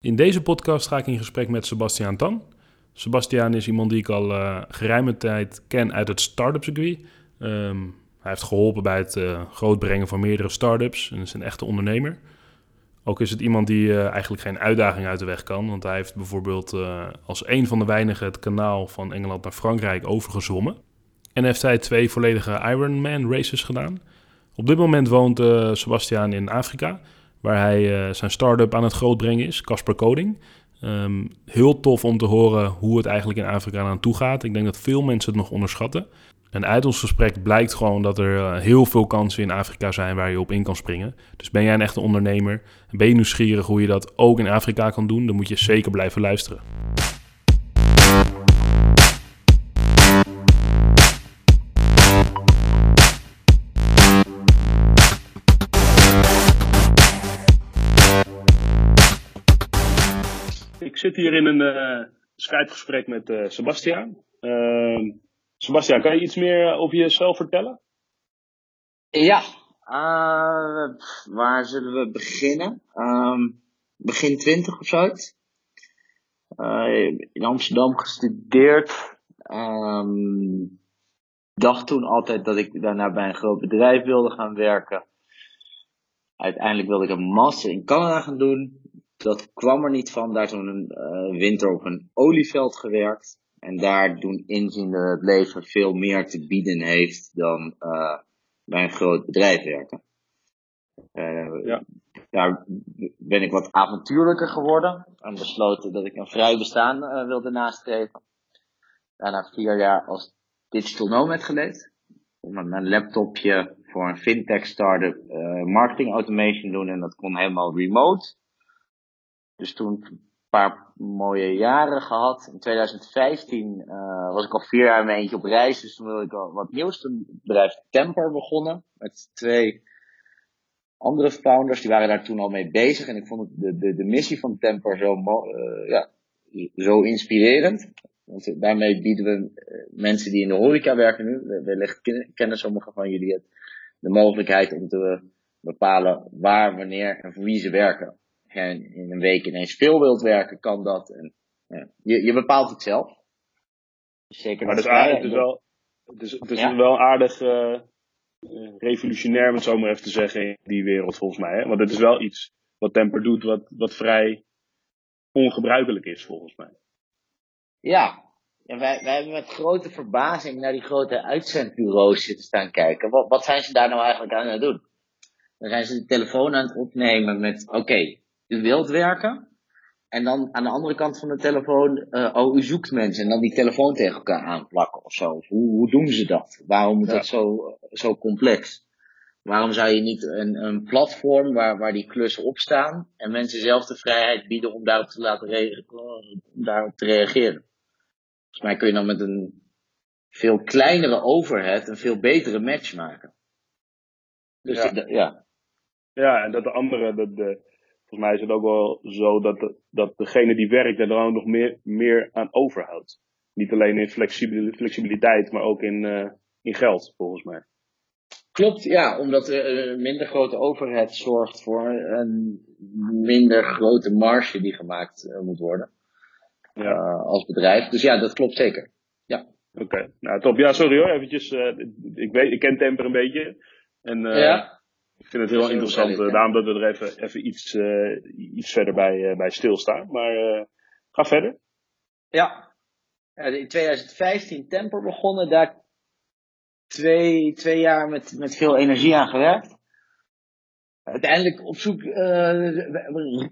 In deze podcast ga ik in gesprek met Sebastiaan Tan. Sebastiaan is iemand die ik al uh, geruime tijd ken uit het startup circuit. Um, hij heeft geholpen bij het uh, grootbrengen van meerdere startups en is een echte ondernemer. Ook is het iemand die uh, eigenlijk geen uitdaging uit de weg kan, want hij heeft bijvoorbeeld als een van de weinigen het kanaal van Engeland naar Frankrijk overgezwommen. En heeft hij twee volledige Ironman races gedaan. Op dit moment woont Sebastiaan in Afrika waar hij uh, zijn start-up aan het grootbrengen is, Casper Coding. Um, heel tof om te horen hoe het eigenlijk in Afrika aan toe gaat. Ik denk dat veel mensen het nog onderschatten. En uit ons gesprek blijkt gewoon dat er uh, heel veel kansen in Afrika zijn waar je op in kan springen. Dus ben jij een echte ondernemer en ben je nieuwsgierig hoe je dat ook in Afrika kan doen, dan moet je zeker blijven luisteren. Zit hier in een uh, met uh, Sebastiaan. Uh, Sebastiaan, kan je iets meer over jezelf vertellen? Ja, uh, waar zullen we beginnen? Um, begin twintig of zo. in Amsterdam gestudeerd. Um, dacht toen altijd dat ik daarna bij een groot bedrijf wilde gaan werken. Uiteindelijk wilde ik een master in Canada gaan doen dat kwam er niet van. Daar toen een uh, winter op een olieveld gewerkt. En daar doen inzien dat het leven veel meer te bieden heeft dan uh, bij een groot bedrijf werken. Uh, ja. Daar ben ik wat avontuurlijker geworden. En besloten dat ik een vrij bestaan wilde nastreven. Daarna vier jaar als digital nomad geleefd. Met mijn laptopje voor een fintech startup marketing automation doen. En dat kon helemaal remote. Dus toen een paar mooie jaren gehad. In 2015 uh, was ik al vier jaar in eentje op reis. Dus toen wilde ik al wat nieuws. Toen bedrijf Temper begonnen. Met twee andere founders. Die waren daar toen al mee bezig. En ik vond de, de, de missie van Temper zo, uh, ja, zo inspirerend. Want daarmee bieden we uh, mensen die in de horeca werken nu. Wellicht kennen sommigen van jullie het. De mogelijkheid om te bepalen waar, wanneer en voor wie ze werken en in een week ineens veel wilt werken, kan dat. En, ja, je, je bepaalt het zelf. Zeker maar dat is, aardig, het is wel, het is, het is wel aardig uh, revolutionair, om het zo maar even te zeggen, in die wereld volgens mij. Hè? Want het is wel iets wat Temper doet, wat, wat vrij ongebruikelijk is volgens mij. Ja, en wij, wij hebben met grote verbazing naar die grote uitzendbureaus zitten staan kijken. Wat, wat zijn ze daar nou eigenlijk aan het doen? Dan zijn ze de telefoon aan het opnemen met, oké, wilt werken. En dan aan de andere kant van de telefoon, uh, oh, u zoekt mensen. En dan die telefoon tegen elkaar aanplakken of zo. Hoe, hoe doen ze dat? Waarom is dat zo, zo complex? Waarom zou je niet een, een platform waar, waar die klussen op staan en mensen zelf de vrijheid bieden om daarop te laten re daarop te reageren? Volgens mij kun je dan met een veel kleinere overhead een veel betere match maken. Dus ja. ja. Ja, en dat de andere, de, de, volgens mij is het ook wel zo dat, de, dat degene die werkt er dan ook nog meer, meer aan overhoudt. Niet alleen in flexibiliteit, maar ook in, uh, in geld, volgens mij. Klopt, ja, omdat een minder grote overheid zorgt voor een minder grote marge die gemaakt uh, moet worden. Ja. Uh, als bedrijf. Dus ja, dat klopt zeker. Ja. Oké, nou top. Ja, sorry hoor, eventjes. ik, weet, ik ken Temper een beetje. En ja. Ik vind het heel interessant, uh, daarom dat we er even, even iets, uh, iets verder bij, uh, bij stilstaan. Maar ga verder. Ja. in 2015 Temper begonnen, daar twee, twee jaar met, met veel energie aan gewerkt. Uiteindelijk op zoek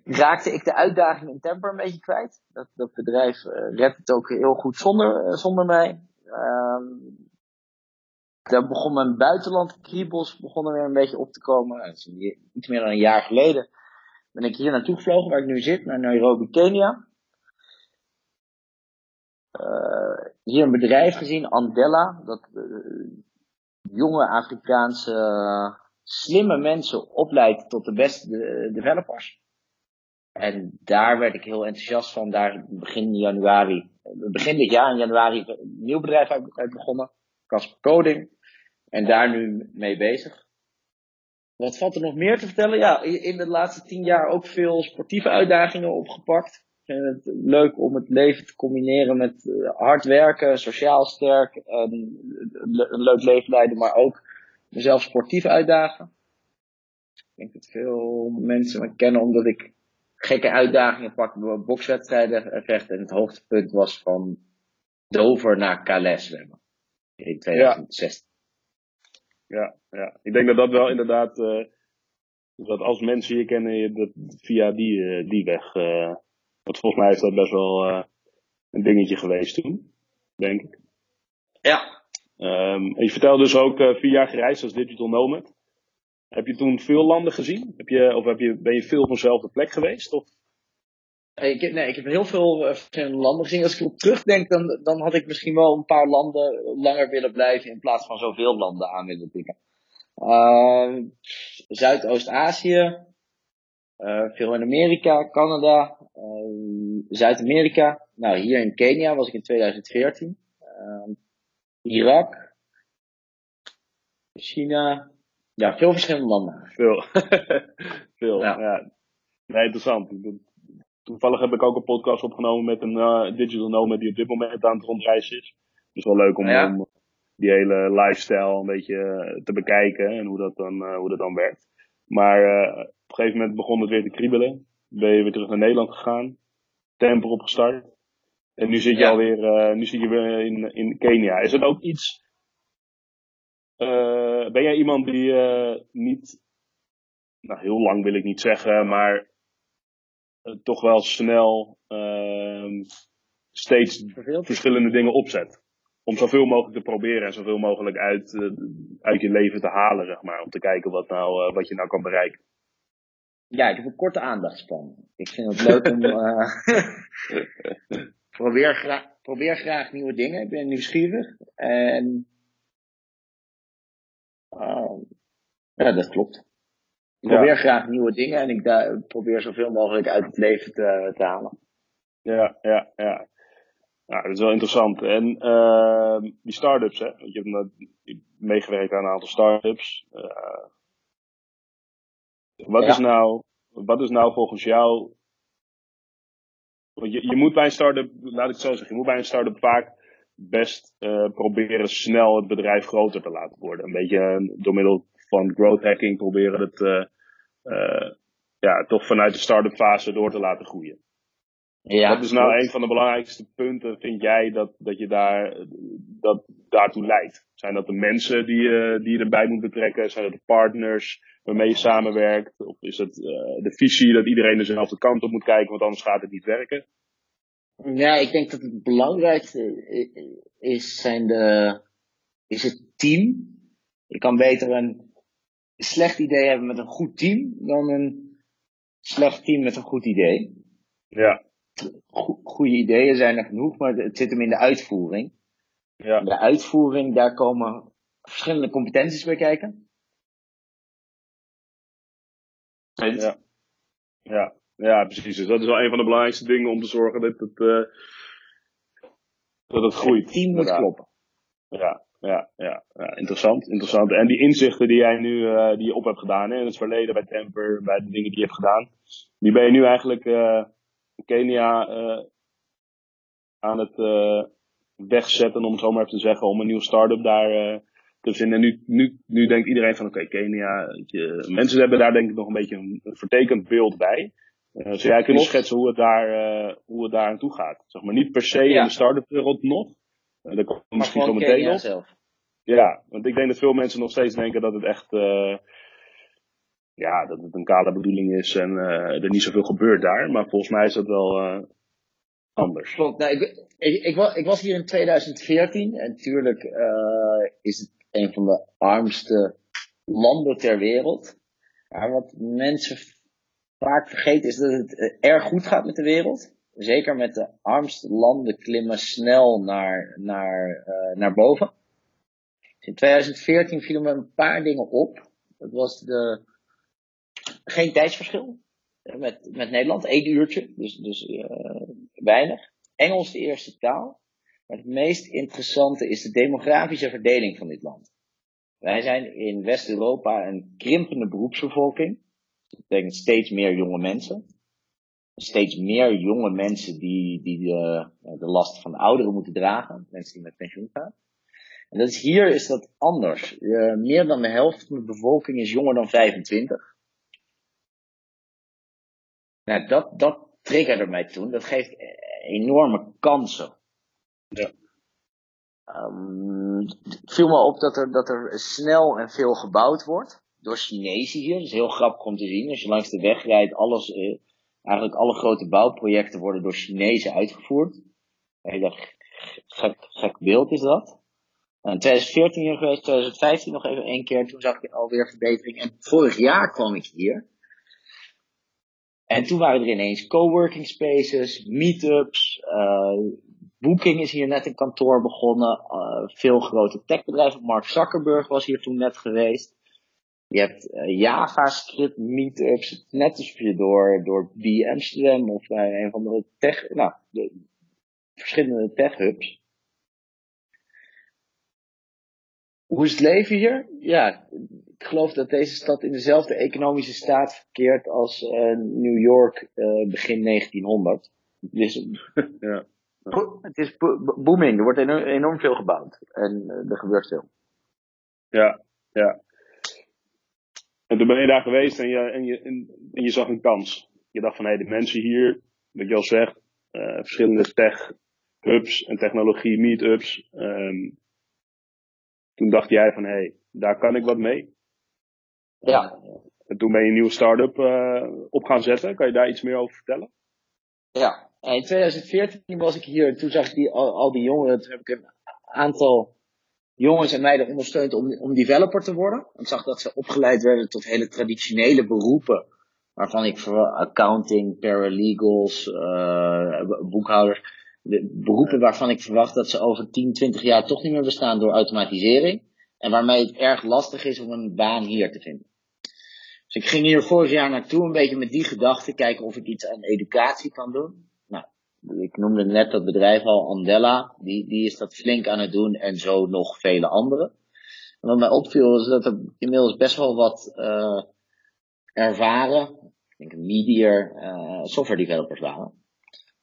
raakte ik de uitdaging in Temper een beetje kwijt. Dat, dat bedrijf redt het ook heel goed zonder, zonder mij. Ehm, daar begon mijn buitenland kriebels begonnen weer een beetje op te komen. iets meer dan een jaar geleden ben ik hier naartoe gevlogen waar ik nu zit, naar Nairobi, Kenia. Uh, hier een bedrijf gezien, Andella, dat uh, jonge Afrikaanse slimme mensen opleidt tot de beste developers. En daar werd ik heel enthousiast van. Daar begin januari, begin dit jaar in januari, een nieuw bedrijf uit begonnen. Casper Coding. En daar nu mee bezig. wat valt er nog meer te vertellen? Ja, in de laatste tien jaar ook veel sportieve uitdagingen opgepakt. Ik vind het leuk om het leven te combineren met hard werken, sociaal sterk, een leuk leven leiden, maar ook mezelf sportief uitdagen. Ik denk dat veel mensen me kennen omdat ik gekke uitdagingen pak, bokswedstrijden vechten. En het hoogtepunt was van Dover naar Calais zwemmen. In 2016. Ja, ja. ik denk dat dat wel inderdaad, uh, dat als mensen je kennen, dat via die, uh, die weg. Uh, want volgens mij is dat best wel een dingetje geweest toen, denk ik. Ja. Um, en je vertelde dus ook vier jaar gereisd als digital nomad. Heb je toen veel landen gezien? Heb je, of heb je, ben je veel van dezelfde plek geweest? Of? Ik heb, nee, ik heb heel veel uh, verschillende landen gezien. Als ik op terugdenk, dan, dan had ik misschien wel een paar landen langer willen blijven in plaats van zoveel landen aan willen tikken. Uh, Zuidoost-Azië, uh, veel in Amerika, Canada, Zuid-Amerika. Nou, hier in Kenia was ik in 2014. Irak, China, ja, veel verschillende landen. Veel. veel, ja. ja. Nee, interessant. Toevallig heb ik ook een podcast opgenomen met een uh, digital nomad die op dit moment aan het rondreizen is. Dus wel leuk om, om die hele lifestyle een beetje eh, te bekijken en hoe dat dan, uh, hoe dat dan werkt. Maar op een gegeven moment begon het weer te kriebelen. Ben je weer terug naar Nederland gegaan. Temper opgestart. En nu zit je ja. alweer, nu zit je weer in, in Kenia. Is het ook iets uh, ben jij iemand die uh, niet, nou heel lang wil ik niet zeggen, maar toch wel snel ehm, steeds verschillende dingen opzet? Om zoveel mogelijk te proberen en zoveel mogelijk uit, uit je leven te halen, zeg maar. Om te kijken wat, nou, wat je nou kan bereiken. Ja, ik heb een korte aandachtspan. Ik vind het leuk om. probeer, gra probeer graag nieuwe dingen. Ik ben nieuwsgierig. En Uh, ja, dat klopt. Ik probeer graag nieuwe dingen en ik probeer zoveel mogelijk uit het leven te, te halen. Ja, ja, ja. Nou, dat is wel interessant. En uh, die start-ups, hè? Want je hebt meegewerkt aan een aantal start-ups. Uh, wat, ja. is nou, wat is nou volgens jou. Je, je moet bij een start-up, laat ik het zo zeggen, je moet bij een start-up vaak best uh, proberen snel het bedrijf groter te laten worden. Een beetje door middel van growth hacking proberen het ja, toch vanuit de start-up fase door te laten groeien. Ja, Wat is nou klopt. een van de belangrijkste punten, vind jij, dat, dat je daar, dat daartoe leidt? Zijn dat de mensen die, die je erbij moet betrekken? Zijn dat de partners waarmee je samenwerkt? Of is het de visie dat iedereen dezelfde kant op moet kijken, want anders gaat het niet werken? Ja, ik denk dat het belangrijkste is, zijn de, is het team. Je kan beter een slecht idee hebben met een goed team dan een slecht team met een goed idee. Ja. goede ideeën zijn er genoeg, maar het zit hem in de uitvoering. Ja. De uitvoering, daar komen verschillende competenties bij kijken. Ja. Ja. Ja, precies. Dus dat is wel een van de belangrijkste dingen om te zorgen dat het, uh, dat het groeit. Het team moet kloppen. Ja, ja, ja, ja, interessant, interessant. En die inzichten die jij nu uh, die je op hebt gedaan hè, in het verleden bij Temper, bij de dingen die je hebt gedaan, die ben je nu eigenlijk uh, Kenia aan het wegzetten, om het zo maar even te zeggen, om een nieuwe start-up daar te vinden. En nu, nu, nu denkt iedereen van oké, okay, Kenia, je, mensen hebben daar denk ik nog een beetje een, een vertekend beeld bij. Zou jij kunnen schetsen hoe het daar, hoe het daar aan toe gaat? Zeg maar niet per se ja. in de start-up wereld nog. Uh, daar komt misschien zo meteen op. Zelf. Ja, want ik denk dat veel mensen nog steeds denken dat het echt, ja, dat het een kale bedoeling is en er niet zoveel gebeurt daar. Maar volgens mij is dat wel anders. Klopt. Nou, ik, ik, ik, was, ik was hier in 2014 en natuurlijk is het een van de armste landen ter wereld. Maar wat mensen vaak vergeten is dat het eh, erg goed gaat met de wereld. Zeker met de armste landen klimmen snel naar, naar, uh, naar boven. in 2014 vielen me een paar dingen op. Dat was de, geen tijdsverschil met, met Nederland, één uurtje, dus, dus uh, weinig. Engels de eerste taal. Maar het meest interessante is de demografische verdeling van dit land. Wij zijn in West-Europa een krimpende beroepsbevolking. Dat betekent steeds meer jonge mensen. Steeds meer jonge mensen die, die de, de last van de ouderen moeten dragen. Mensen die met pensioen gaan. En dat is, hier is dat anders. Uh, meer dan de helft van de bevolking is jonger dan 25. Nou, dat, dat triggerde mij toen. Dat geeft enorme kansen. Ja. Um, het viel me op dat er, dat er snel en veel gebouwd wordt. Door Chinezen hier. Dat is heel grappig om te zien. Als je langs de weg rijdt, alles, eh, eigenlijk alle grote bouwprojecten worden door Chinezen uitgevoerd. Heel gek, gek beeld is dat. In 2014 hier geweest, 2015 nog even één keer. Toen zag ik alweer verbetering. En vorig jaar kwam ik hier. En toen waren er ineens coworking spaces, meetups. Uh, Booking is hier net een kantoor begonnen. Uh, veel grote techbedrijven. Mark Zuckerberg was hier toen net geweest. Je hebt uh, JavaScript meetups. Net alsof je door, door B Amsterdam of bij een van de tech, nou, de verschillende tech hubs. Hoe is het leven hier? Ja, ik geloof dat deze stad in dezelfde economische staat verkeert als uh, New York uh, begin 1900. Dus, ja. Het is booming, er wordt enorm, enorm veel gebouwd en er gebeurt veel. Ja, ja. En toen ben je daar geweest en je, en je, en, je zag een kans. Je dacht van hé, hey, de mensen hier, wat je al zegt, verschillende tech hubs en technologie meetups. Um, toen dacht jij van hé, hey, daar kan ik wat mee. Ja. En toen ben je een nieuwe start-up uh, op gaan zetten. Kan je daar iets meer over vertellen? Ja, in 2014 was ik hier en toen zag ik die, al, die jongeren. Toen heb ik een aantal jongens en meiden ondersteund om, om developer te worden. Ik zag dat ze opgeleid werden tot hele traditionele beroepen. Waarvan ik voor accounting, paralegals, uh, boekhouders. De beroepen waarvan ik verwacht dat ze over 10, 20 jaar toch niet meer bestaan door automatisering. En waarmee het erg lastig is om een baan hier te vinden. Dus ik ging hier vorig jaar naartoe een beetje met die gedachte kijken of ik iets aan educatie kan doen. Ik noemde net dat bedrijf al, Andella. Die, die is dat flink aan het doen en zo nog vele anderen. En wat mij opviel is dat er inmiddels best wel wat uh, ervaren, ik denk media uh, software developers waren.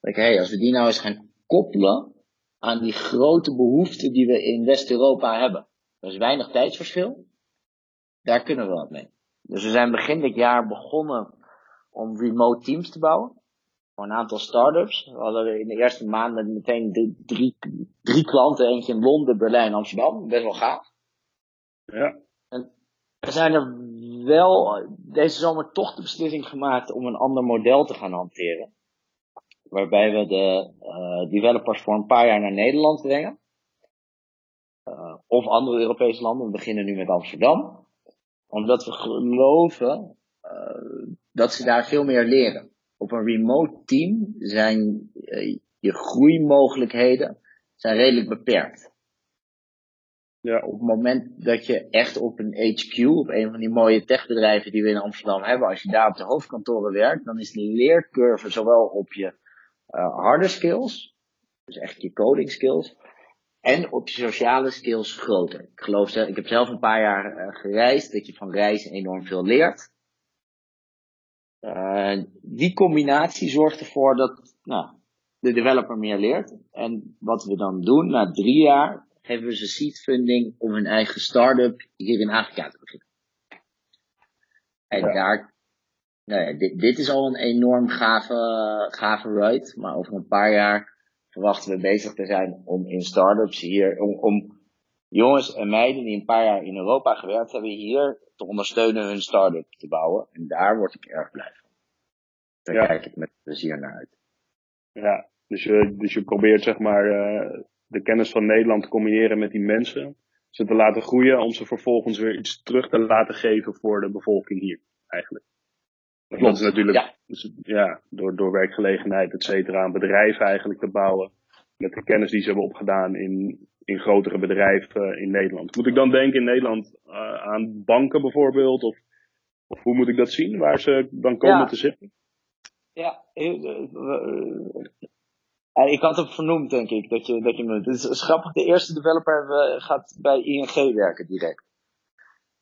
Ik, hey, als we die nou eens gaan koppelen aan die grote behoeften die we in West-Europa hebben. Er is weinig tijdsverschil. Daar kunnen we wat mee. Dus we zijn begin dit jaar begonnen om remote teams te bouwen. Voor een aantal startups. We hadden in de eerste maanden meteen drie, drie klanten. Eentje in Londen, Berlijn, Amsterdam. Best wel gaaf. Ja. En we zijn er wel deze zomer toch de beslissing gemaakt om een ander model te gaan hanteren. Waarbij we de uh, developers voor een paar jaar naar Nederland brengen. Uh, of andere Europese landen. We beginnen nu met Amsterdam. Omdat we geloven uh, dat ze daar veel meer leren. Op een remote team zijn uh, je groeimogelijkheden zijn redelijk beperkt. Ja. Op het moment dat je echt op een HQ, op een van die mooie techbedrijven die we in Amsterdam hebben, als je daar op de hoofdkantoren werkt, dan is de leercurve zowel op je harde skills, dus echt je coding skills, en op je sociale skills groter. Ik geloof ik heb zelf een paar jaar uh, gereisd, dat je van reizen enorm veel leert. Uh, die combinatie zorgt ervoor dat nou, de developer meer leert. En wat we dan doen, na drie jaar, geven we ze seed funding om hun eigen start-up hier in Afrika te beginnen. En ja. daar, nou ja, dit, dit, is al een enorm gave, gave ride, maar over een paar jaar verwachten we bezig te zijn om in start-ups hier, om, om jongens en meiden die een paar jaar in Europa gewerkt hebben, hier te ondersteunen hun start-up te bouwen. En daar word ik erg blij van. Daar ja. kijk ik met plezier naar uit. Ja, dus je, dus je probeert zeg maar uh, de kennis van Nederland te combineren met die mensen. Ze te laten groeien om ze vervolgens weer iets terug te laten geven voor de bevolking hier, eigenlijk. Klopt. Dat is natuurlijk, ja. Dus, ja, door, door werkgelegenheid, et cetera, een bedrijf eigenlijk te bouwen. Met de kennis die ze hebben opgedaan in, in grotere bedrijven in Nederland. Moet ik dan denken in Nederland uh, aan banken bijvoorbeeld? Of, of hoe moet ik dat zien, waar ze dan komen ja. te zitten? Ja, uh, ik had het vernoemd, denk ik, dat je, dat je Het is grappig, de eerste developer gaat bij ING werken direct.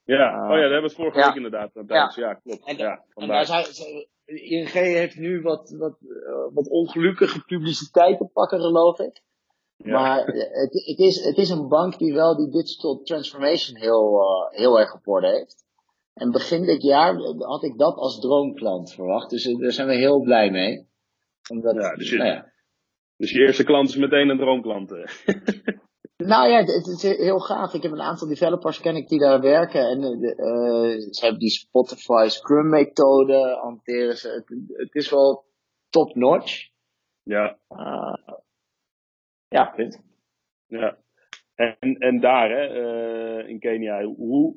Ja, Uh, oh ja, daar hebben we het vorige ja. week inderdaad. Ja, ja klopt. En, ja, en vandaar. daar zijn, ING heeft nu wat, wat, wat ongelukkige publiciteit te pakken, geloof ik. Ja. Maar het, het, is, het is een bank die wel die digital transformation heel, uh, heel erg op orde heeft. En begin dit jaar had ik dat als droomklant verwacht. Dus eh, daar zijn we heel blij mee. Omdat, Ja, dus je- nou ja, Dus je eerste klant is meteen een droomklant. eh. Nou ja, het het is heel gaaf. Ik heb een aantal developers ken ik die daar werken. En eh, eh, ze hebben die Spotify Scrum methode, hanteren ze. Het, het is wel top notch. ja, Uh, ja, punt. ja. En, en daar, hè, eh, in Kenia, hoe,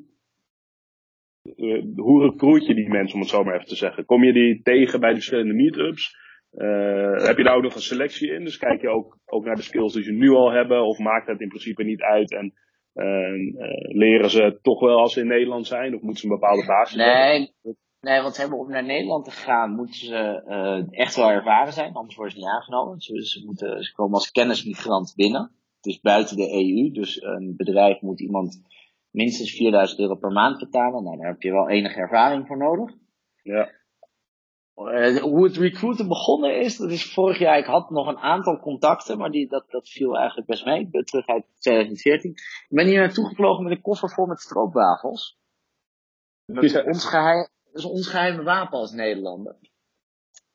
eh, hoe recruit je die mensen, om het zo maar even te zeggen? Kom je die tegen bij de verschillende meetups? Eh, heb je daar ook nog een selectie in? Dus kijk je ook, ook naar de skills die ze nu al hebben, of maakt het in principe niet uit en leren ze toch wel als ze in Nederland zijn, of moeten ze een bepaalde basis hebben? Nee, want ze hebben om naar Nederland te gaan, moeten ze eh, echt wel ervaren zijn, anders worden ze niet aangenomen. Ze, ze, moeten, ze komen als kennismigrant binnen. Het is buiten de EU, dus een bedrijf moet iemand minstens 4000 euro per maand betalen. Nou, daar heb je wel enige ervaring voor nodig. Ja, Eh, hoe het recruiten begonnen is, dat is vorig jaar. Ik had nog een aantal contacten, maar die, dat, dat viel eigenlijk best mee. Ik ben terug uit 2014. Ik ben hier naartoe gevlogen met een koffer vol met stroopwafels. Ja. ons geheim, is ons geheime wapen als Nederlander.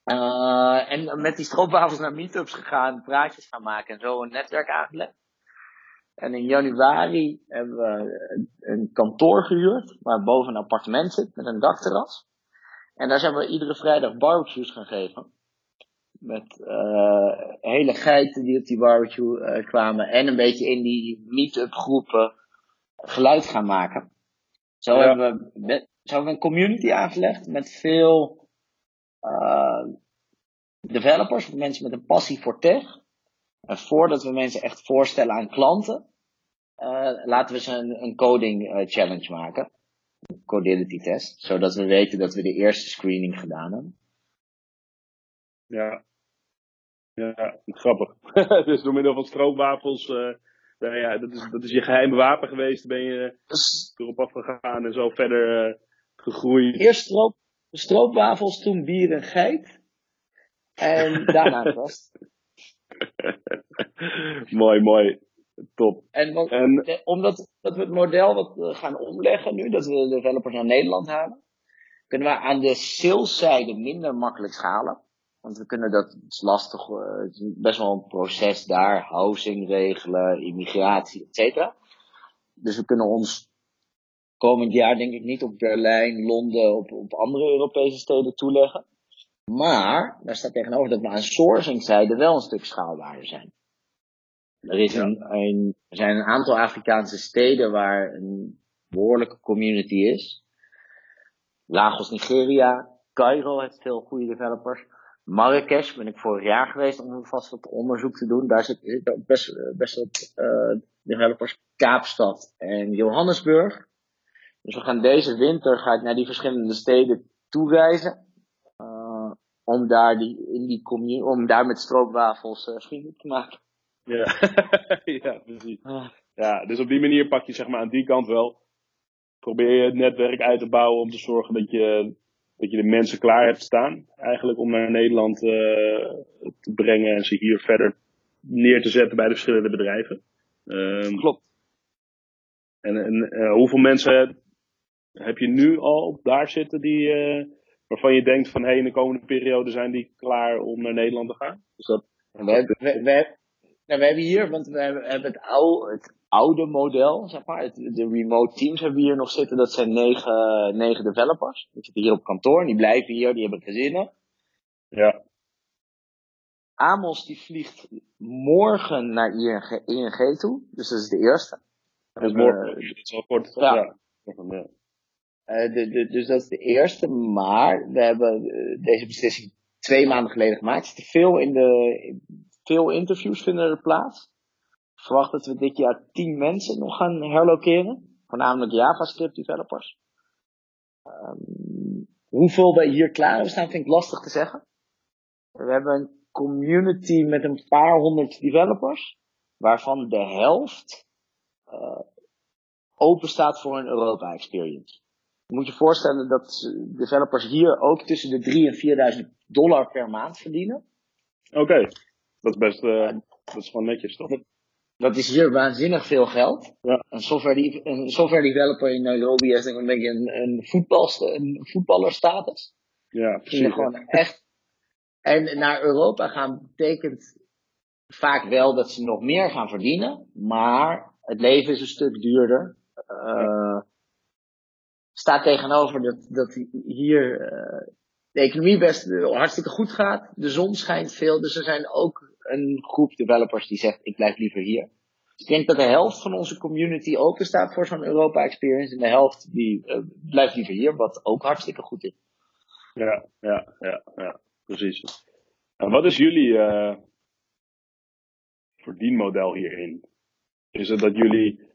Eh, en met die stroopwafels naar meetups gegaan, praatjes gaan maken en zo een netwerk aangelegd. En in januari hebben we een- kantoor gehuurd, waar boven een appartement zit met een dakterras. En daar zijn we iedere vrijdag barbecues gaan geven. Met eh, hele geiten die op die barbecue eh, kwamen. En een beetje in die meet-up groepen geluid gaan maken. Zo, Ja. hebben we, zo hebben een community aangelegd met veel eh, developers, mensen met een passie voor tech. En voordat we mensen echt voorstellen aan klanten, eh, laten we ze een, een coding eh, challenge maken. Een codility test. Zodat we weten dat we de eerste screening gedaan hebben. ja. Ja, grappig. dus door middel van stroopwafels, nou ja, dat, is, dat is je geheime wapen geweest. Ben je Dus erop afgegaan en zo verder gegroeid. eerst stroop, stroopwafels, toen bier en geit. En daarna rest. mooi, mooi. Top. En omdat dat we het model wat gaan omleggen nu, dat we de developers naar Nederland halen, kunnen we aan de saleszijde minder makkelijk schalen. Want we kunnen dat, het is lastig, eh, het is best wel een proces daar, housing regelen, immigratie, et cetera. Dus we kunnen ons komend jaar denk ik niet op Berlijn, Londen, op, op andere Europese steden toeleggen. Maar, daar staat tegenover dat we aan sourcingzijde wel een stuk schaalbaarder zijn. Er, is een, een, er zijn een aantal Afrikaanse steden waar een behoorlijke community is. Lagos, Nigeria. Cairo heeft veel goede developers. Marrakesh ben ik vorig jaar geweest om vast wat onderzoek te doen. Daar zitten zitten ook best, eh, best wat eh, developers. Kaapstad en Johannesburg. Dus we gaan deze winter ga ik naar die verschillende steden toereizen. eh, om daar die, in die om daar met stroopwafels vrienden te maken. ja, ja, precies. Ja, dus op die manier pak je zeg maar aan die kant wel. Probeer je het netwerk uit te bouwen om te zorgen dat je, dat je de mensen klaar hebt staan. Eigenlijk om naar Nederland eh, te brengen en ze hier verder neer te zetten bij de verschillende bedrijven. Ehm, Klopt. en en hoeveel mensen heb je nu al daar zitten die, eh, waarvan je denkt van hé, in de komende periode zijn die klaar om naar Nederland te gaan? Dus dat, We, hebben- we, we, nou, we hebben hier, want we hebben, hebben het, oude, het oude model, zeg maar, het, de remote teams hebben we hier nog zitten. Dat zijn negen, negen developers. Die zitten hier op kantoor, die blijven hier, die hebben gezinnen. ja, Amos die vliegt morgen naar ING, ING toe, dus dat is de eerste. dat is morgen. Eh, dat is wel kort. ja. ja. Eh, dus dat is de eerste, maar we hebben eh, deze beslissing twee maanden geleden gemaakt. Er zitten veel, in de, veel interviews vinden er plaats. Ik verwacht dat we dit jaar tien mensen nog gaan herlokeren. Voornamelijk JavaScript developers. Ehm, hoeveel wij hier klaar staan vind ik lastig te zeggen. We hebben een community met een paar honderd developers. Waarvan de helft eh, open staat voor een Europa experience. Je moet je voorstellen dat developers hier ook tussen de 3 en 4000 dollar per maand verdienen. Oké, dat is best, uh, dat is gewoon netjes toch? Dat is hier waanzinnig veel geld. Ja. Een, software, een software developer in Nairobi heeft een beetje een, een, een voetballerstatus. Ja, precies. Gewoon echt. En naar Europa gaan betekent vaak wel dat ze nog meer gaan verdienen, maar het leven is een stuk duurder. Uh, staat tegenover dat, dat hier uh, de economie best hartstikke goed gaat. De zon schijnt veel, dus er zijn ook een groep developers die zegt ik blijf liever hier. ik denk dat de helft van onze community open staat voor zo'n Europa experience en de helft die uh, blijft liever hier, wat ook hartstikke goed is. Ja, ja, ja, ja precies. En wat is jullie uh, verdienmodel hierin? Is het dat jullie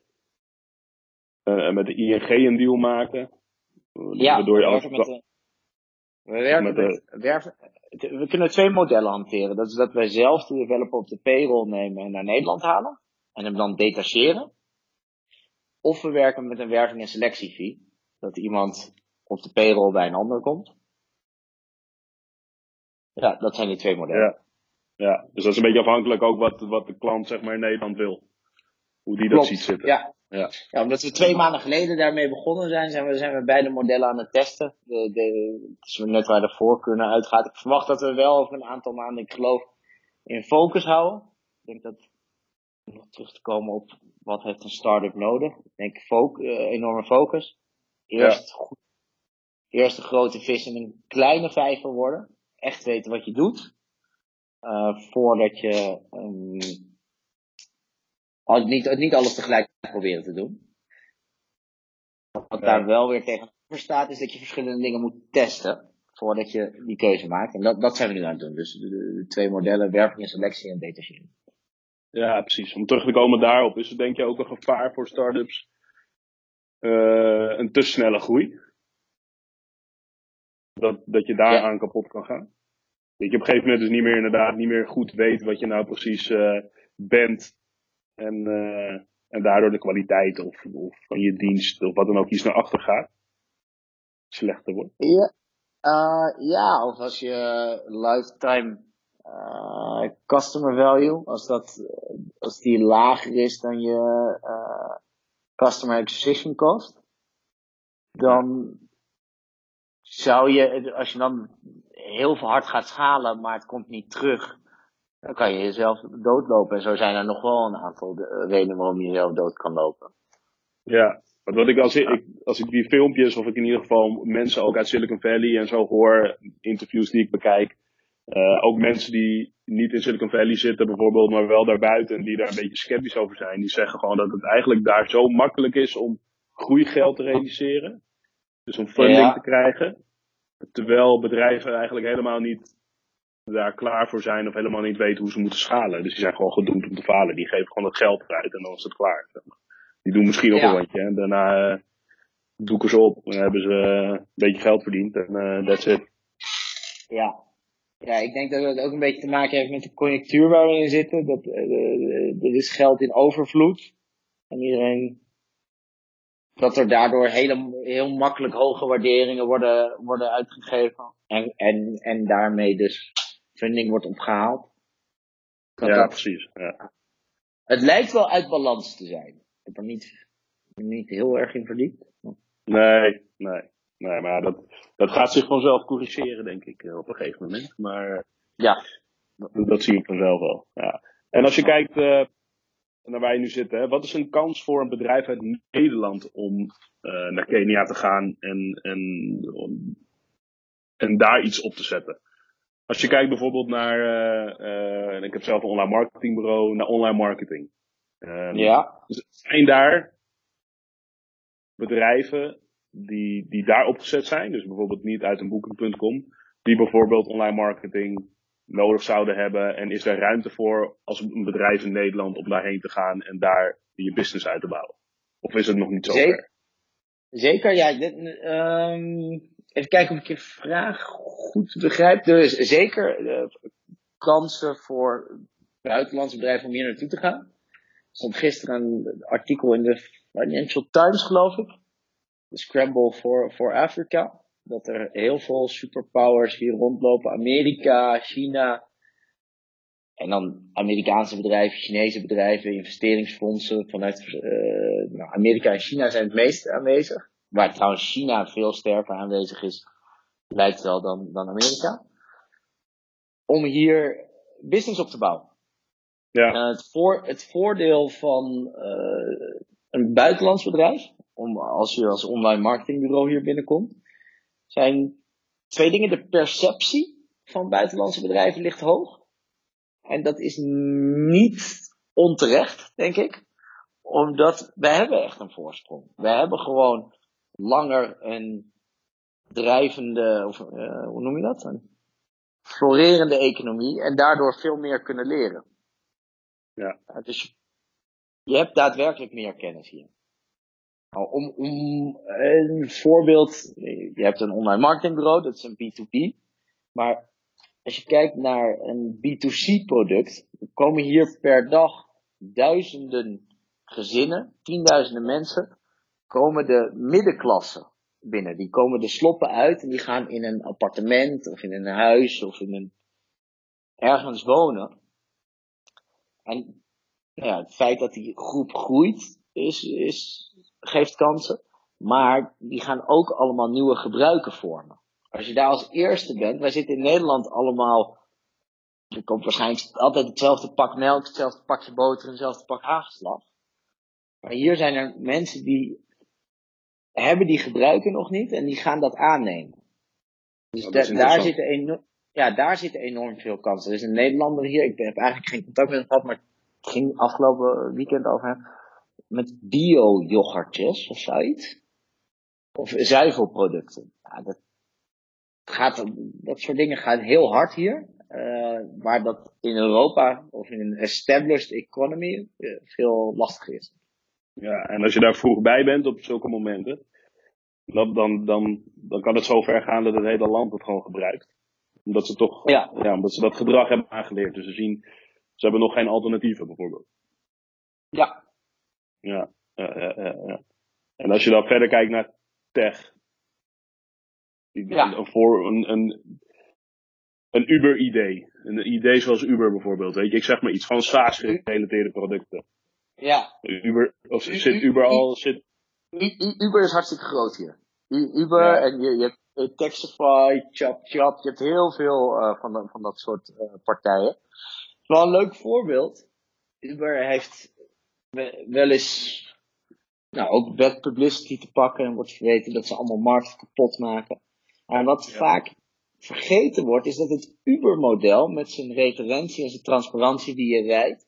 met de ING een deal maken? Ja, waardoor je als... met de, we, werken met de, met, werven, we kunnen twee modellen hanteren. Dat is dat wij zelf de developer op de payroll nemen en naar Nederland halen. En hem dan detacheren. Of we werken met een werving- en selectiefee. Dat iemand op de payroll bij een ander komt. Ja, dat zijn die twee modellen. Ja, ja. dus dat is een beetje afhankelijk ook wat, wat de klant zeg maar in Nederland wil. Hoe die Klopt. dat ziet zitten. Ja. Ja. ja, omdat we twee maanden geleden daarmee begonnen zijn, zijn we, zijn we beide modellen aan het testen. De, de, het is net waar de voorkeur uitgaat. Ik verwacht dat we wel over een aantal maanden, ik geloof, in focus houden. Ik denk dat, nog terug te komen op wat heeft een start-up nodig. Ik denk fo uh, enorme focus. Eerst, Ja. goed, eerst een grote vis in een kleine vijver worden. Echt weten wat je doet. Uh, voordat je um, al- niet, niet alles tegelijk proberen te doen. Wat Ja. daar wel weer tegenover staat, is dat je verschillende dingen moet testen. Voordat je die keuze maakt. En dat, dat zijn we nu aan het doen. Dus de, twee modellen, werving en selectie en detachering. Ja, precies. Om terug te komen daarop, is er denk je ook een gevaar voor startups eh een te snelle groei? Dat, dat je daar Ja. aan kapot kan gaan? Dat je op een gegeven moment dus niet meer inderdaad niet meer goed weet wat je nou precies eh, bent. En, eh, en daardoor de kwaliteit of, of van je dienst of wat dan ook iets naar achter gaat. Slechter wordt. Ja, uh, ja of als je lifetime uh, customer value, als, dat, eh, als die lager is dan je customer acquisition cost, dan zou je, als je dan heel veel hard gaat schalen, maar het komt niet terug, dan kan je jezelf doodlopen. En zo zijn er nog wel een aantal de- redenen waarom je jezelf dood kan lopen. Ja, want wat ik als, ik als ik die filmpjes, of ik in ieder geval mensen ook uit Silicon Valley en zo hoor, interviews die ik bekijk, eh, ook mensen die niet in Silicon Valley zitten bijvoorbeeld, maar wel daarbuiten, die daar een beetje sceptisch over zijn, die zeggen gewoon dat het eigenlijk daar zo makkelijk is om groeigeld te realiseren. Dus om funding Ja. te krijgen. Terwijl bedrijven eigenlijk helemaal niet daar klaar voor zijn of helemaal niet weten hoe ze moeten schalen. Dus die zijn gewoon gedoemd om te falen. Die geven gewoon het geld eruit en dan is het klaar. Die doen misschien nog Ja. een rondje en daarna eh, doeken ze op. Dan hebben ze eh, een beetje geld verdiend en eh that's it. Ja. Ja, ik denk dat het ook een beetje te maken heeft met de conjunctuur waar we in zitten. Dat, er is geld in overvloed. En iedereen. Dat er daardoor hele, heel makkelijk hoge waarderingen worden, worden uitgegeven. En, en, en daarmee dus funding wordt opgehaald. Dat ja, dat- precies. Ja. het lijkt wel uit balans te zijn. Ik heb er niet, niet heel erg in verdiept. Nee, nee. Nee, maar dat, dat gaat zich vanzelf corrigeren, denk ik, eh, op een gegeven moment. Maar Ja. dat, dat zie ik vanzelf wel. Ja. En als je kijkt eh, naar waar je nu zit, hè, wat is een kans voor een bedrijf uit Nederland om eh, naar Kenia te gaan en, en, en daar iets op te zetten? Als je kijkt bijvoorbeeld naar, eh, eh, en ik heb zelf een online marketingbureau, naar online marketing. Ehm, Ja. zijn daar bedrijven die, die daar opgezet zijn, dus bijvoorbeeld niet uit een booking.com, die bijvoorbeeld online marketing nodig zouden hebben en is daar ruimte voor als een bedrijf in Nederland om daarheen te gaan en daar je business uit te bouwen? Of is het nog niet zo Zeker. ver? Zeker, ja. Dit, ehm, even kijken of ik je vraag goed begrijp. Er is zeker eh, kansen voor buitenlandse bedrijven om hier naartoe te gaan. Er stond gisteren een artikel in de Financial Times geloof ik. De Scramble for, for Africa. Dat er heel veel superpowers hier rondlopen. Amerika, China. En dan Amerikaanse bedrijven, Chinese bedrijven, investeringsfondsen vanuit uh, nou, Amerika en China zijn het meest aanwezig. Waar trouwens China veel sterker aanwezig is, lijkt wel dan, dan Amerika. Om hier business op te bouwen. Ja. Uh, het, voor, het voordeel van uh, een buitenlands bedrijf, om, als je als online marketingbureau hier binnenkomt, zijn twee dingen. De perceptie van buitenlandse bedrijven ligt hoog. En dat is niet onterecht, denk ik. Omdat wij hebben echt een voorsprong. Wij hebben gewoon langer een drijvende, of uh, hoe noem je dat? Een florerende economie en daardoor veel meer kunnen leren. Ja. dus je hebt daadwerkelijk meer kennis hier. Nou, om, om een voorbeeld, je hebt een online marketingbureau, dat is een B2B. Maar als je kijkt naar een B2C product, komen hier per dag duizenden gezinnen, tienduizenden mensen, komen de middenklasse binnen. Die komen de sloppen uit en die gaan in een appartement of in een huis of in een ergens wonen. En nou ja, het feit dat die groep groeit, is, is, geeft kansen. Maar die gaan ook allemaal nieuwe gebruiken vormen. Als je daar als eerste bent, wij zitten in Nederland allemaal, er komt waarschijnlijk altijd hetzelfde pak melk, hetzelfde pakje boter en hetzelfde pak hagelslag. Maar hier zijn er mensen die hebben die gebruiken nog niet en die gaan dat aannemen. Dus daar, zitten enorm, ja, daar zitten enorm veel kansen. Er is een Nederlander hier, ik heb eigenlijk geen contact met hem gehad, maar het ging afgelopen weekend over hem. Met bio-yoghurtjes of zoiets. Of zuivelproducten. Ja, dat, gaat, dat soort dingen gaan heel hard hier. Uh, waar dat in Europa of in een established economy uh, veel lastiger is. Ja, en als je daar vroeg bij bent op zulke momenten, dan, dan, dan, dan kan het zo ver gaan dat het hele land het gewoon gebruikt. Omdat ze toch, ja. ja omdat ze dat gedrag hebben aangeleerd. Dus ze zien, ze hebben nog geen alternatieven bijvoorbeeld. Ja. Ja, ja, ja, ja. En als je dan verder kijkt naar tech. Ja. Voor een, een, een Uber-idee. Een idee zoals Uber bijvoorbeeld. Weet je, ik zeg maar iets van SaaS-gerelateerde producten. Ja. Uber, of zit Uber al, zit... Uber is hartstikke groot hier. Uber en je, je hebt Taxify, Chop Chop, je hebt heel veel uh, van, van dat soort uh, partijen. Wel een leuk voorbeeld. Uber heeft wel eens nou, ook bad publicity te pakken en wordt verweten dat ze allemaal markt kapot maken. Maar wat vaak vergeten wordt, is dat het Uber-model met zijn referentie en zijn transparantie die je rijdt,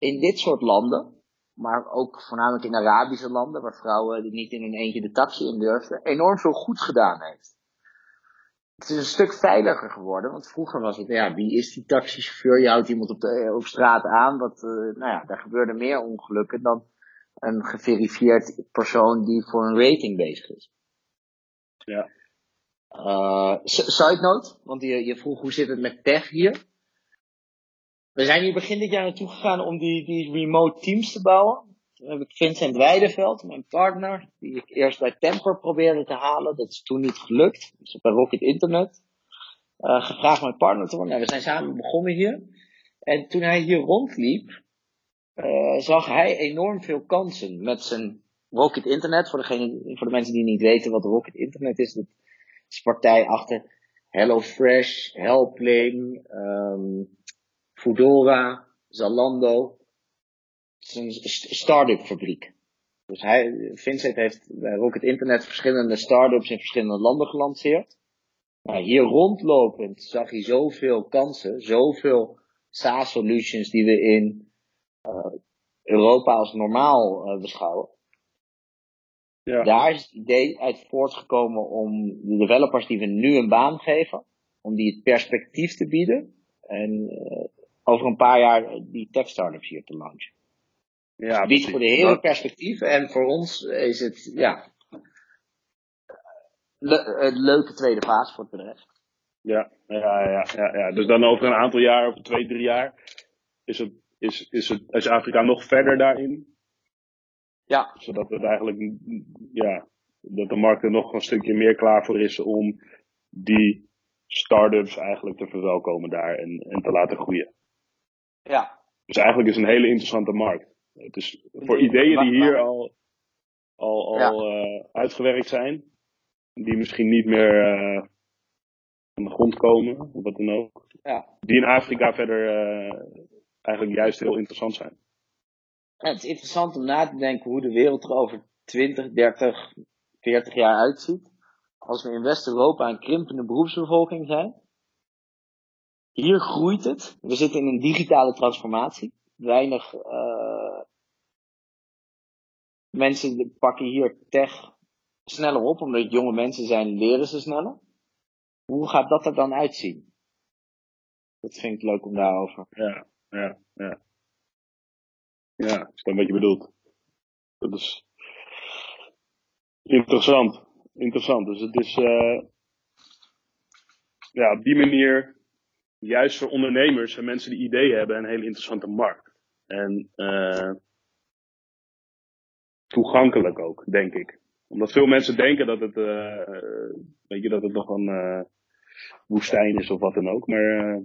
in dit soort landen, maar ook voornamelijk in Arabische landen, waar vrouwen niet in hun eentje de taxi in durfden, enorm veel goed gedaan heeft. Het is een stuk veiliger geworden, want vroeger was het, ja, wie is die taxichauffeur? Je houdt iemand op, de, op straat aan, wat, uh, nou ja, daar gebeurden meer ongelukken dan een geverifieerd persoon die voor een rating bezig is. Ja. Uh, side note, want je, je vroeg hoe zit het met tech hier. We zijn hier begin dit jaar naartoe gegaan om die, die remote teams te bouwen. Toen heb ik Vincent Weideveld, mijn partner, die ik eerst bij Temper probeerde te halen. Dat is toen niet gelukt. Dus bij Rocket Internet. Uh, gevraagd mijn partner te worden. We zijn samen begonnen hier. En toen hij hier rondliep, uh, zag hij enorm veel kansen met zijn Rocket Internet. Voor, degene, voor de mensen die niet weten wat Rocket Internet is, dat is partij achter HelloFresh, Helpling, um, Foodora, Zalando. Het is een start-up fabriek. Dus hij, Vincent heeft bij Rocket Internet verschillende start-ups in verschillende landen gelanceerd. Nou, hier rondlopend zag hij zoveel kansen, zoveel SaaS-solutions die we in uh, Europa als normaal uh, beschouwen. Ja. Daar is het idee uit voortgekomen om de developers die we nu een baan geven, om die het perspectief te bieden. En uh, over een paar jaar die tech startups hier te launchen. Ja, biedt voor de hele perspectief en voor ons is het, ja, le een leuke tweede fase voor het bedrijf. Ja, ja, ja, ja, ja. Dus dan over een aantal jaar, over twee, drie jaar, is, het, is, is, het, is Afrika nog verder daarin? Ja. Zodat het eigenlijk, ja, dat de markt er nog een stukje meer klaar voor is om die start-ups eigenlijk te verwelkomen daar en, en te laten groeien. Ja. Dus eigenlijk is het een hele interessante markt. Het is voor ideeën die hier al, al, al uh, uitgewerkt zijn, die misschien niet meer uh, aan de grond komen, of wat dan ook. Ja. Die in Afrika verder uh, eigenlijk juist heel interessant zijn. Ja, het is interessant om na te denken hoe de wereld er over 20, 30, 40 jaar uitziet. Als we in West-Europa een krimpende beroepsbevolking zijn. Hier groeit het. We zitten in een digitale transformatie. Weinig uh, mensen pakken hier tech sneller op, omdat jonge mensen zijn, leren ze sneller. Hoe gaat dat er dan uitzien? Dat vind ik leuk om daarover. Ja, ja, ja. Ja, is dat wat je bedoelt. Dat is interessant. Interessant. Dus het is, uh, ja, op die manier, juist voor ondernemers en mensen die ideeën hebben, een hele interessante markt. En, uh, toegankelijk ook, denk ik. Omdat veel mensen denken dat het, uh, weet je, dat het nog een uh, woestijn is of wat dan ook. Maar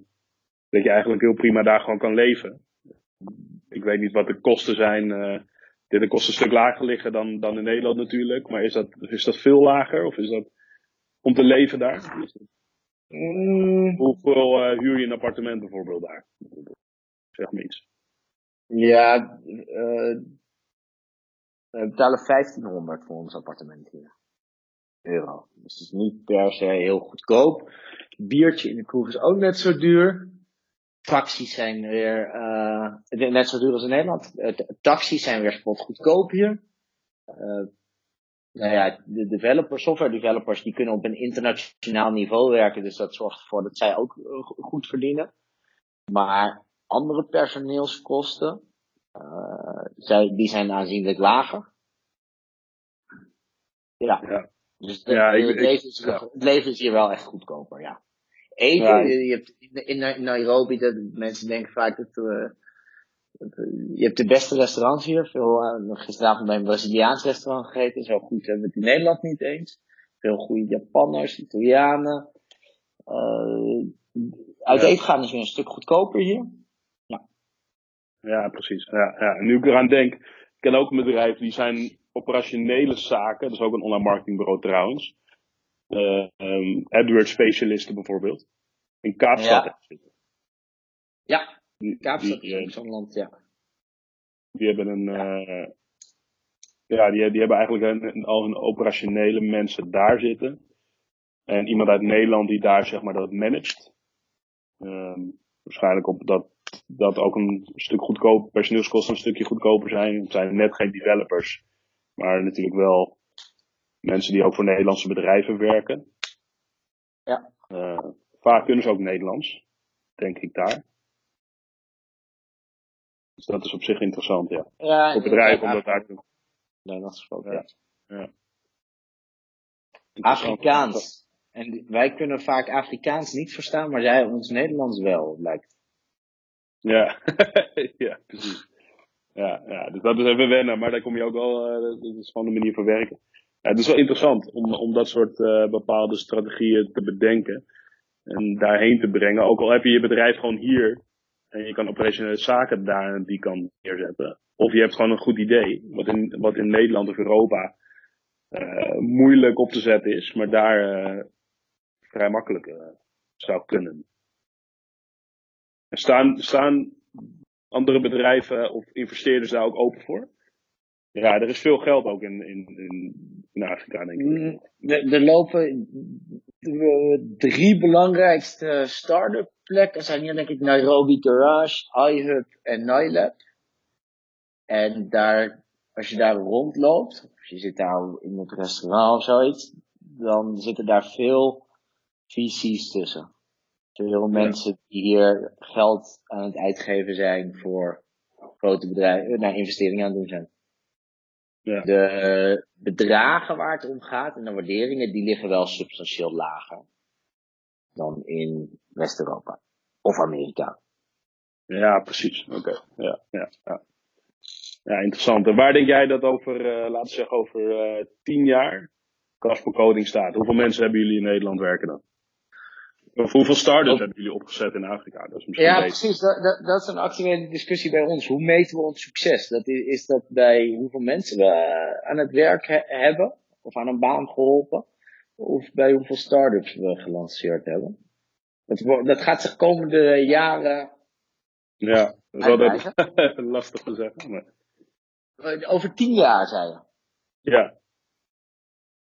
dat je eigenlijk heel prima daar gewoon kan leven. Ik weet niet wat de kosten zijn. Uh, de kosten een stuk lager liggen dan, dan in Nederland natuurlijk. Maar is dat, is dat veel lager? Of is dat om te leven daar? Mm. Hoeveel uh, huur je een appartement bijvoorbeeld daar? Zeg me iets. Ja, uh, we betalen 1500 voor ons appartement hier. Euro. Dus het is niet per se heel goedkoop. Biertje in de kroeg is ook net zo duur. Taxis zijn weer uh, net zo duur als in Nederland. Taxis zijn weer spot goedkoop hier. Nou ja, de developers, software developers, die kunnen op een internationaal niveau werken. Dus dat zorgt ervoor dat zij ook goed verdienen. Maar andere personeelskosten, uh, zij, die zijn aanzienlijk lager. Ja. ja. Dus de, ja, ik, het, leven is, ja. het leven is hier wel echt goedkoper, ja. Eten, je hebt in, in Nairobi, dat mensen denken vaak dat, dat uh, je hebt de beste restaurants hier. Veel, uh, gisteravond bij een Braziliaans restaurant gegeten, zo goed hebben we het in Nederland niet eens. Veel goede Japanners, Italianen. Uh, uit Ja. eten gaan is weer een stuk goedkoper hier. Ja, precies. Ja, ja. En nu ik eraan denk, ik ken ook een bedrijf, die zijn operationele zaken, dat is ook een online marketingbureau trouwens. Uh, um, AdWords specialisten bijvoorbeeld. In Kaapstad. Ja. Ja, Die, Kaapstad die, is eh, ook zo'n land, ja. die hebben een, uh, ja, die, die hebben eigenlijk een, een, al hun operationele mensen daar zitten. En iemand uit Nederland die daar zeg maar dat managt. Um, waarschijnlijk op dat, dat ook een stuk goedkoper, personeelskosten een stukje goedkoper zijn. Het zijn net geen developers. Maar natuurlijk wel mensen die ook voor Nederlandse bedrijven werken. Ja. Uh, vaak kunnen ze ook Nederlands, denk ik daar. Dus dat is op zich interessant, ja. ja Voor bedrijven om dat daar te. Nederlands gesproken, Ja. ja. Ja. Interessant. Afrikaans. En wij kunnen vaak Afrikaans niet verstaan, maar zij ons Nederlands wel, lijkt. Ja, ja, precies. Ja, ja, dus dat is even wennen, maar daar kom je ook wel, uh, dat is gewoon een manier van werken. Ja, het is wel interessant om, om dat soort uh, bepaalde strategieën te bedenken en daarheen te brengen. Ook al heb je je bedrijf gewoon hier en je kan operationele zaken daar die kant neerzetten. Of je hebt gewoon een goed idee, wat in, wat in Nederland of Europa uh, moeilijk op te zetten is, maar daar vrij makkelijk zou kunnen. En staan, staan andere bedrijven of investeerders daar ook open voor? Ja, er is veel geld ook in, in, in, Afrika, denk ik. Mm, Er, lopen drie belangrijkste start-up plekken zijn hier denk ik Nairobi Garage, iHub en Nilab. En daar, als je daar rondloopt, of je zit daar in het restaurant of zoiets, dan zitten daar veel VC's tussen. Veel mensen die hier geld aan het uitgeven zijn voor grote bedrijven, naar investeringen aan het doen zijn. Ja. De bedragen waar het om gaat en de waarderingen, die liggen wel substantieel lager dan in West-Europa of Amerika. Ja, precies. Oké. Ja, ja, ja. Ja, interessant. En waar denk jij dat over, uh, laten we zeggen, over uh, tien jaar Casper Coding staat? Hoeveel mensen hebben jullie in Nederland werken dan? Of hoeveel startups hebben jullie opgezet in Afrika? Dat is misschien ja, precies. Dat, dat, dat, is een actuele discussie bij ons. Hoe meten we ons succes? Dat is, is dat bij hoeveel mensen we aan het werk hebben, of aan een baan geholpen, of bij hoeveel startups we gelanceerd hebben. Dat, dat gaat zich komende jaren. Ja, dat is lastig te zeggen. Maar... Eh, over tien jaar, zei je? Ja.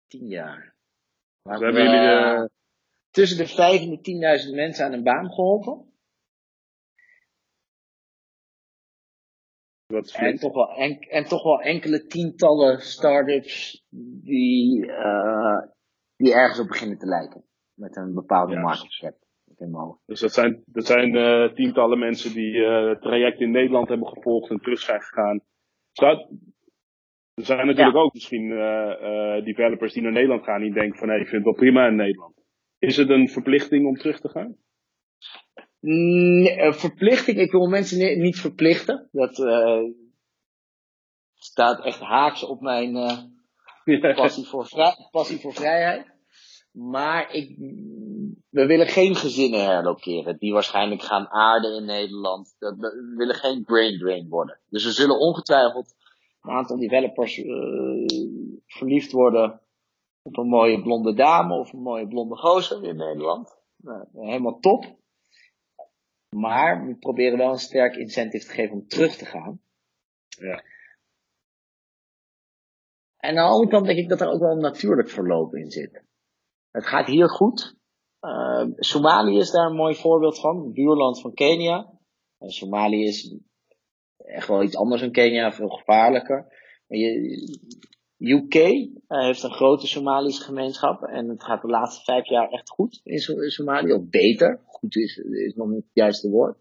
Tien jaar. Hebben jullie de... Eh, tussen de vijf en de 10.000 mensen aan een baan geholpen. Wat en, toch wel en toch wel enkele tientallen start-ups die, uh, die ergens op beginnen te lijken. Met een bepaalde ja, Dus dat zijn, dat zijn uh, tientallen mensen die uh, het traject in Nederland hebben gevolgd en terug zijn gegaan. Zou, er zijn natuurlijk ook misschien developers die naar Nederland gaan die denken van hé, hey, ik vind het wel prima in Nederland. Is het een verplichting om terug te gaan? Nee, verplichting, ik wil mensen niet verplichten. Dat staat echt haaks op mijn passie, voor passie voor vrijheid. Maar ik, we willen geen gezinnen herlokeren die waarschijnlijk gaan aarden in Nederland. Dat, we willen geen brain drain worden. Dus we zullen ongetwijfeld een aantal developers uh, verliefd worden op een mooie blonde dame of een mooie blonde gozer in Nederland. Nou, helemaal top. Maar we proberen wel een sterk incentive te geven om terug te gaan. Ja. En aan de andere kant denk ik dat er ook wel een natuurlijk verloop in zit. Het gaat hier goed. Uh, Somalië is daar een mooi voorbeeld van. Het buurland van Kenia. Uh, Somalië is echt wel iets anders dan Kenia, veel gevaarlijker. UK uh, heeft een grote Somalische gemeenschap en het gaat de laatste vijf jaar echt goed in, Somalië, of beter. Goed is, is nog niet het juiste woord.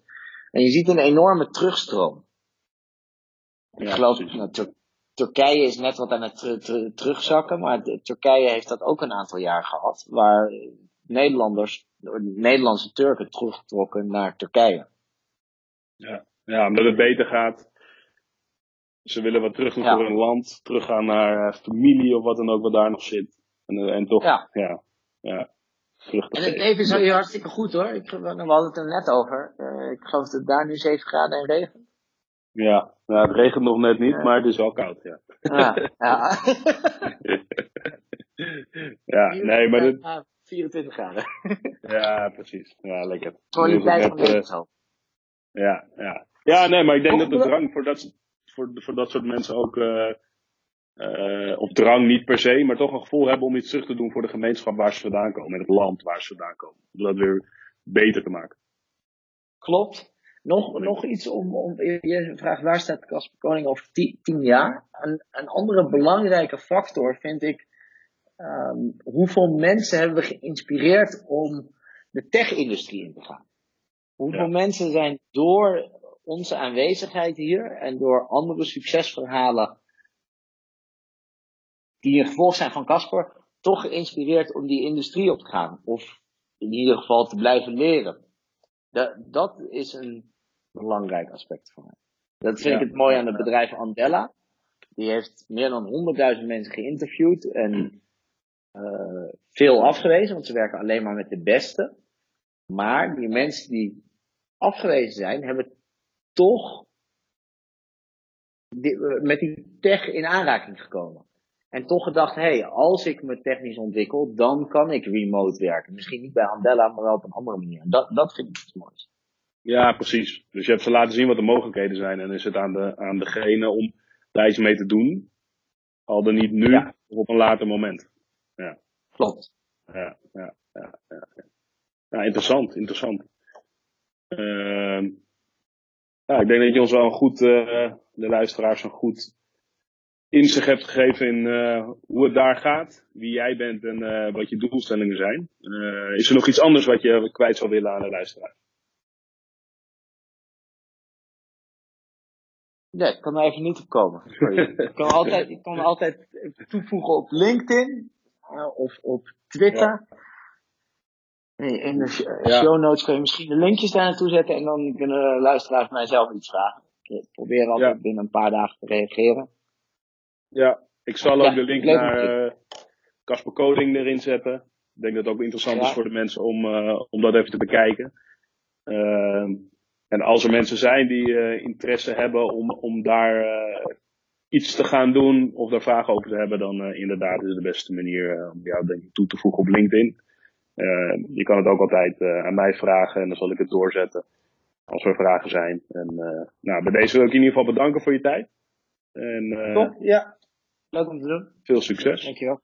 En je ziet een enorme terugstroom. Ik geloof, nou, Turkije is net wat aan het terugzakken, maar Turkije heeft dat ook een aantal jaar gehad, waar Nederlanders, Nederlandse Turken teruggetrokken naar Turkije. Ja. ja, omdat het beter gaat ze willen wat terug voor hun land, teruggaan naar uh, familie of wat dan ook wat daar nog zit. En, uh, en toch, ja, ja, ja En het leven is hier hartstikke goed hoor. Ik, we hadden het er net over. Uh, ik geloof dat het daar nu 7 graden en regen. Ja, ja het regent nog net niet, maar het is wel koud, ja. Ja, ja. ja nee, maar... Het... 24 graden. ja, precies. Ja, lekker. Kwaliteit van de Ja, ja. Ja, nee, maar ik denk dat de drang voor dat voor, voor dat soort mensen ook, uh, uh, of drang niet per se, maar toch een gevoel hebben om iets terug te doen voor de gemeenschap waar ze vandaan komen en het land waar ze vandaan komen. Om dat weer beter te maken. Klopt. Nog, nog iets om, om, je vraagt waar staat Casper Koning over tien, jaar? Een, een andere belangrijke factor vind ik, um, hoeveel mensen hebben we geïnspireerd om de tech-industrie in te gaan? Hoeveel mensen zijn door onze aanwezigheid hier en door andere succesverhalen die een gevolg zijn van Casper, toch geïnspireerd om die industrie op te gaan. Of in ieder geval te blijven leren. Dat, dat is een belangrijk aspect van mij. Dat vind ik het mooie aan het bedrijf Andella. Die heeft meer dan 100.000 mensen geïnterviewd en uh, veel afgewezen, want ze werken alleen maar met de beste. Maar die mensen die afgewezen zijn, hebben toch eh, met die tech in aanraking gekomen. En toch gedacht, hé, hey, als ik me technisch ontwikkel, dan kan ik remote werken. Misschien niet bij Andella, maar wel op een andere manier. Dat, dat vind ik het mooiste. Ja, precies. Dus je hebt ze laten zien wat de mogelijkheden zijn. En is het aan, de, aan degene om daar iets mee te doen. Al dan niet nu, of op een later moment. Ja. Klopt. Ja, ja, ja. ja, ja. interessant, interessant. Uh, ja, ik denk dat je ons wel een goed, uh, de luisteraars een goed inzicht hebt gegeven in uh, hoe het daar gaat, wie jij bent en uh, wat je doelstellingen zijn. is er nog iets anders wat je kwijt zou willen aan de luisteraar? Nee, ik kan er even niet op komen. ik, kan altijd, ik kan altijd toevoegen op LinkedIn of op Twitter. Ja. In de show notes kun je misschien de linkjes daar naartoe zetten en dan kunnen luisteraars mij zelf iets vragen. ik probeer altijd binnen een paar dagen te reageren. Ja, ik zal ook de link naar uh, Casper Coding erin zetten. Ik denk dat het ook interessant is voor de mensen om, om dat even te bekijken. Ehm, en als er mensen zijn die interesse hebben om, om daar iets te gaan doen of daar vragen over te hebben, dan inderdaad is het de beste manier om jou denk ik toe te voegen op LinkedIn. Uh, je kan het ook altijd uh, aan mij vragen en dan zal ik het doorzetten als er vragen zijn. En uh, nou, bij deze wil ik je in ieder geval bedanken voor je tijd. En, Top, ja. Leuk om te doen. Veel succes. Dankjewel.